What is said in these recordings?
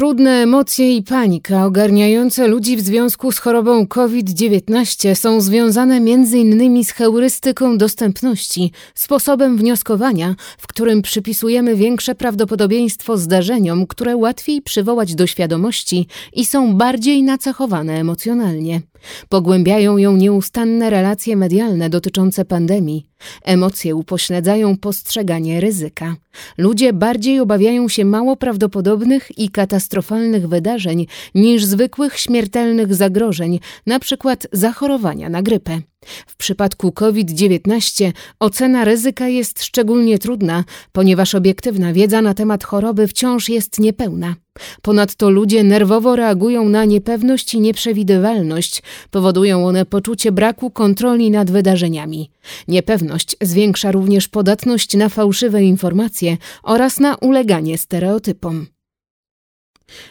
Trudne emocje i panika ogarniające ludzi w związku z chorobą COVID-19 są związane m.in. z heurystyką dostępności, sposobem wnioskowania, w którym przypisujemy większe prawdopodobieństwo zdarzeniom, które łatwiej przywołać do świadomości i są bardziej nacechowane emocjonalnie. Pogłębiają ją nieustanne relacje medialne dotyczące pandemii. Emocje upośledzają postrzeganie ryzyka. Ludzie bardziej obawiają się mało prawdopodobnych i katastrofalnych wydarzeń niż zwykłych śmiertelnych zagrożeń, np. zachorowania na grypę. W przypadku COVID-19 ocena ryzyka jest szczególnie trudna, ponieważ obiektywna wiedza na temat choroby wciąż jest niepełna. Ponadto ludzie nerwowo reagują na niepewność i nieprzewidywalność, powodują one poczucie braku kontroli nad wydarzeniami. Niepewność zwiększa również podatność na fałszywe informacje oraz na uleganie stereotypom.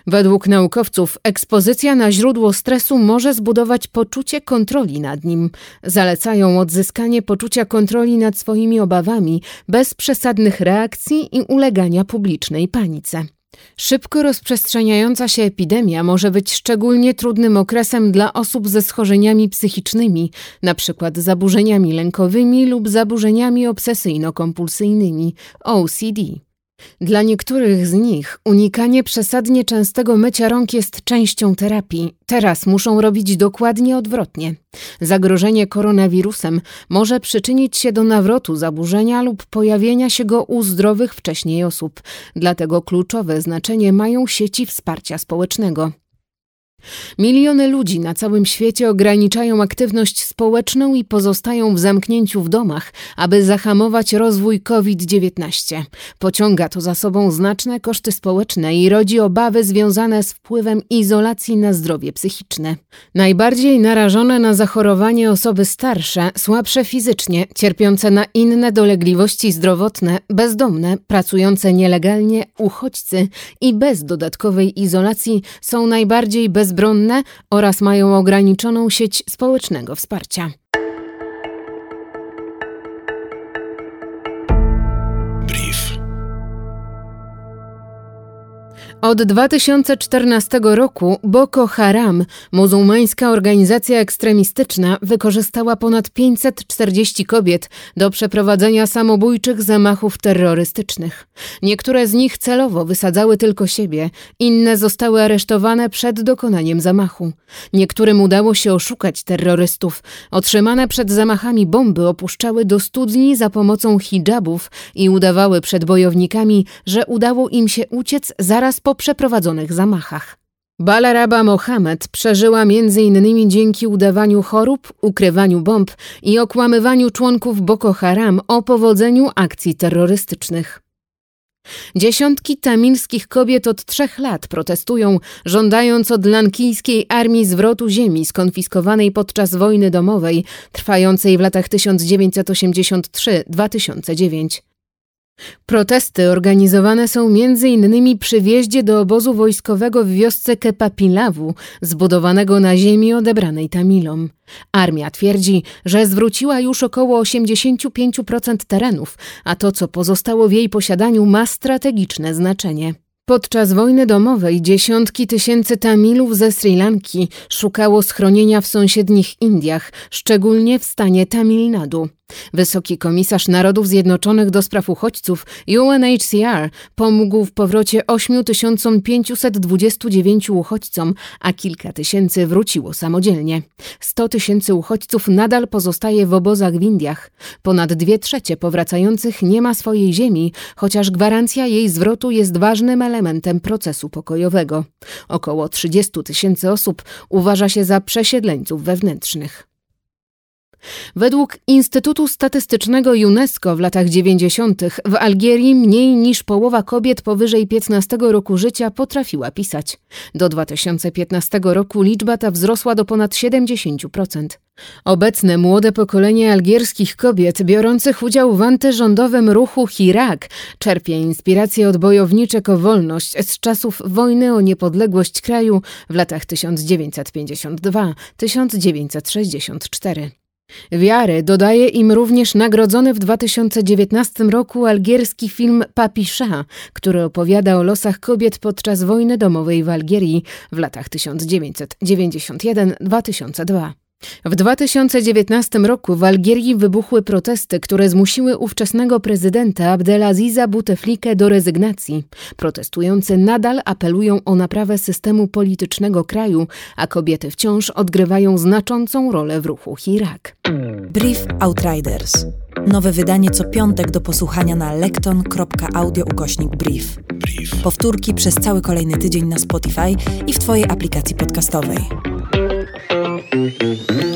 Według naukowców ekspozycja na źródło stresu może zbudować poczucie kontroli nad nim. Zalecają odzyskanie poczucia kontroli nad swoimi obawami bez przesadnych reakcji i ulegania publicznej panice. Szybko rozprzestrzeniająca się epidemia może być szczególnie trudnym okresem dla osób ze schorzeniami psychicznymi, np. zaburzeniami lękowymi lub zaburzeniami obsesyjno-kompulsyjnymi OCD. Dla niektórych z nich unikanie przesadnie częstego mycia rąk jest częścią terapii. Teraz muszą robić dokładnie odwrotnie. Zagrożenie koronawirusem może przyczynić się do nawrotu zaburzenia lub pojawienia się go u zdrowych wcześniej osób. Dlatego kluczowe znaczenie mają sieci wsparcia społecznego. Miliony ludzi na całym świecie ograniczają aktywność społeczną i pozostają w zamknięciu w domach, aby zahamować rozwój COVID-19. Pociąga to za sobą znaczne koszty społeczne i rodzi obawy związane z wpływem izolacji na zdrowie psychiczne. Najbardziej narażone na zachorowanie osoby starsze, słabsze fizycznie, cierpiące na inne dolegliwości zdrowotne, bezdomne, pracujące nielegalnie, uchodźcy i bez dodatkowej izolacji są najbardziej bez bezbronne oraz mają ograniczoną sieć społecznego wsparcia. Od 2014 roku Boko Haram, muzułmańska organizacja ekstremistyczna, wykorzystała ponad 540 kobiet do przeprowadzenia samobójczych zamachów terrorystycznych. Niektóre z nich celowo wysadzały tylko siebie, inne zostały aresztowane przed dokonaniem zamachu. Niektórym udało się oszukać terrorystów. Otrzymane przed zamachami bomby opuszczały do studni za pomocą hijabów i udawały przed bojownikami, że udało im się uciec zaraz po po przeprowadzonych zamachach. Balaraba Mohamed przeżyła m.in. dzięki udawaniu chorób, ukrywaniu bomb i okłamywaniu członków Boko Haram o powodzeniu akcji terrorystycznych. Dziesiątki tamilskich kobiet od trzech lat protestują, żądając od lankijskiej armii zwrotu ziemi skonfiskowanej podczas wojny domowej, trwającej w latach 1983-2009. Protesty organizowane są m.in. przy wjeździe do obozu wojskowego w wiosce Kepapilawu, zbudowanego na ziemi odebranej Tamilom. Armia twierdzi, że zwróciła już około 85% terenów, a to, co pozostało w jej posiadaniu, ma strategiczne znaczenie. Podczas wojny domowej dziesiątki tysięcy Tamilów ze Sri Lanki szukało schronienia w sąsiednich Indiach, szczególnie w stanie Tamil Nadu. Wysoki komisarz Narodów Zjednoczonych do spraw uchodźców UNHCR pomógł w powrocie 8529 uchodźcom, a kilka tysięcy wróciło samodzielnie. 100 tysięcy uchodźców nadal pozostaje w obozach w Indiach. Ponad dwie trzecie powracających nie ma swojej ziemi, chociaż gwarancja jej zwrotu jest ważnym elementem procesu pokojowego. Około 30 tysięcy osób uważa się za przesiedleńców wewnętrznych. Według Instytutu Statystycznego UNESCO w latach 90. w Algierii mniej niż połowa kobiet powyżej 15 roku życia potrafiła pisać. Do 2015 roku liczba ta wzrosła do ponad 70%. Obecne młode pokolenie algierskich kobiet biorących udział w antyrządowym ruchu Hirak czerpie inspirację od bojowniczek o wolność z czasów wojny o niepodległość kraju w latach 1952-1964. Wiary dodaje im również nagrodzony w 2019 roku algierski film Papisza, który opowiada o losach kobiet podczas wojny domowej w Algierii w latach 1991-2002. W 2019 roku w Algierii wybuchły protesty, które zmusiły ówczesnego prezydenta Abdelaziza Bouteflike do rezygnacji. Protestujący nadal apelują o naprawę systemu politycznego kraju, a kobiety wciąż odgrywają znaczącą rolę w ruchu Hirak. Brief Outriders. Nowe wydanie co piątek do posłuchania na lekton.audio ukośnik brief. Powtórki przez cały kolejny tydzień na Spotify i w Twojej aplikacji podcastowej. Mm-hmm.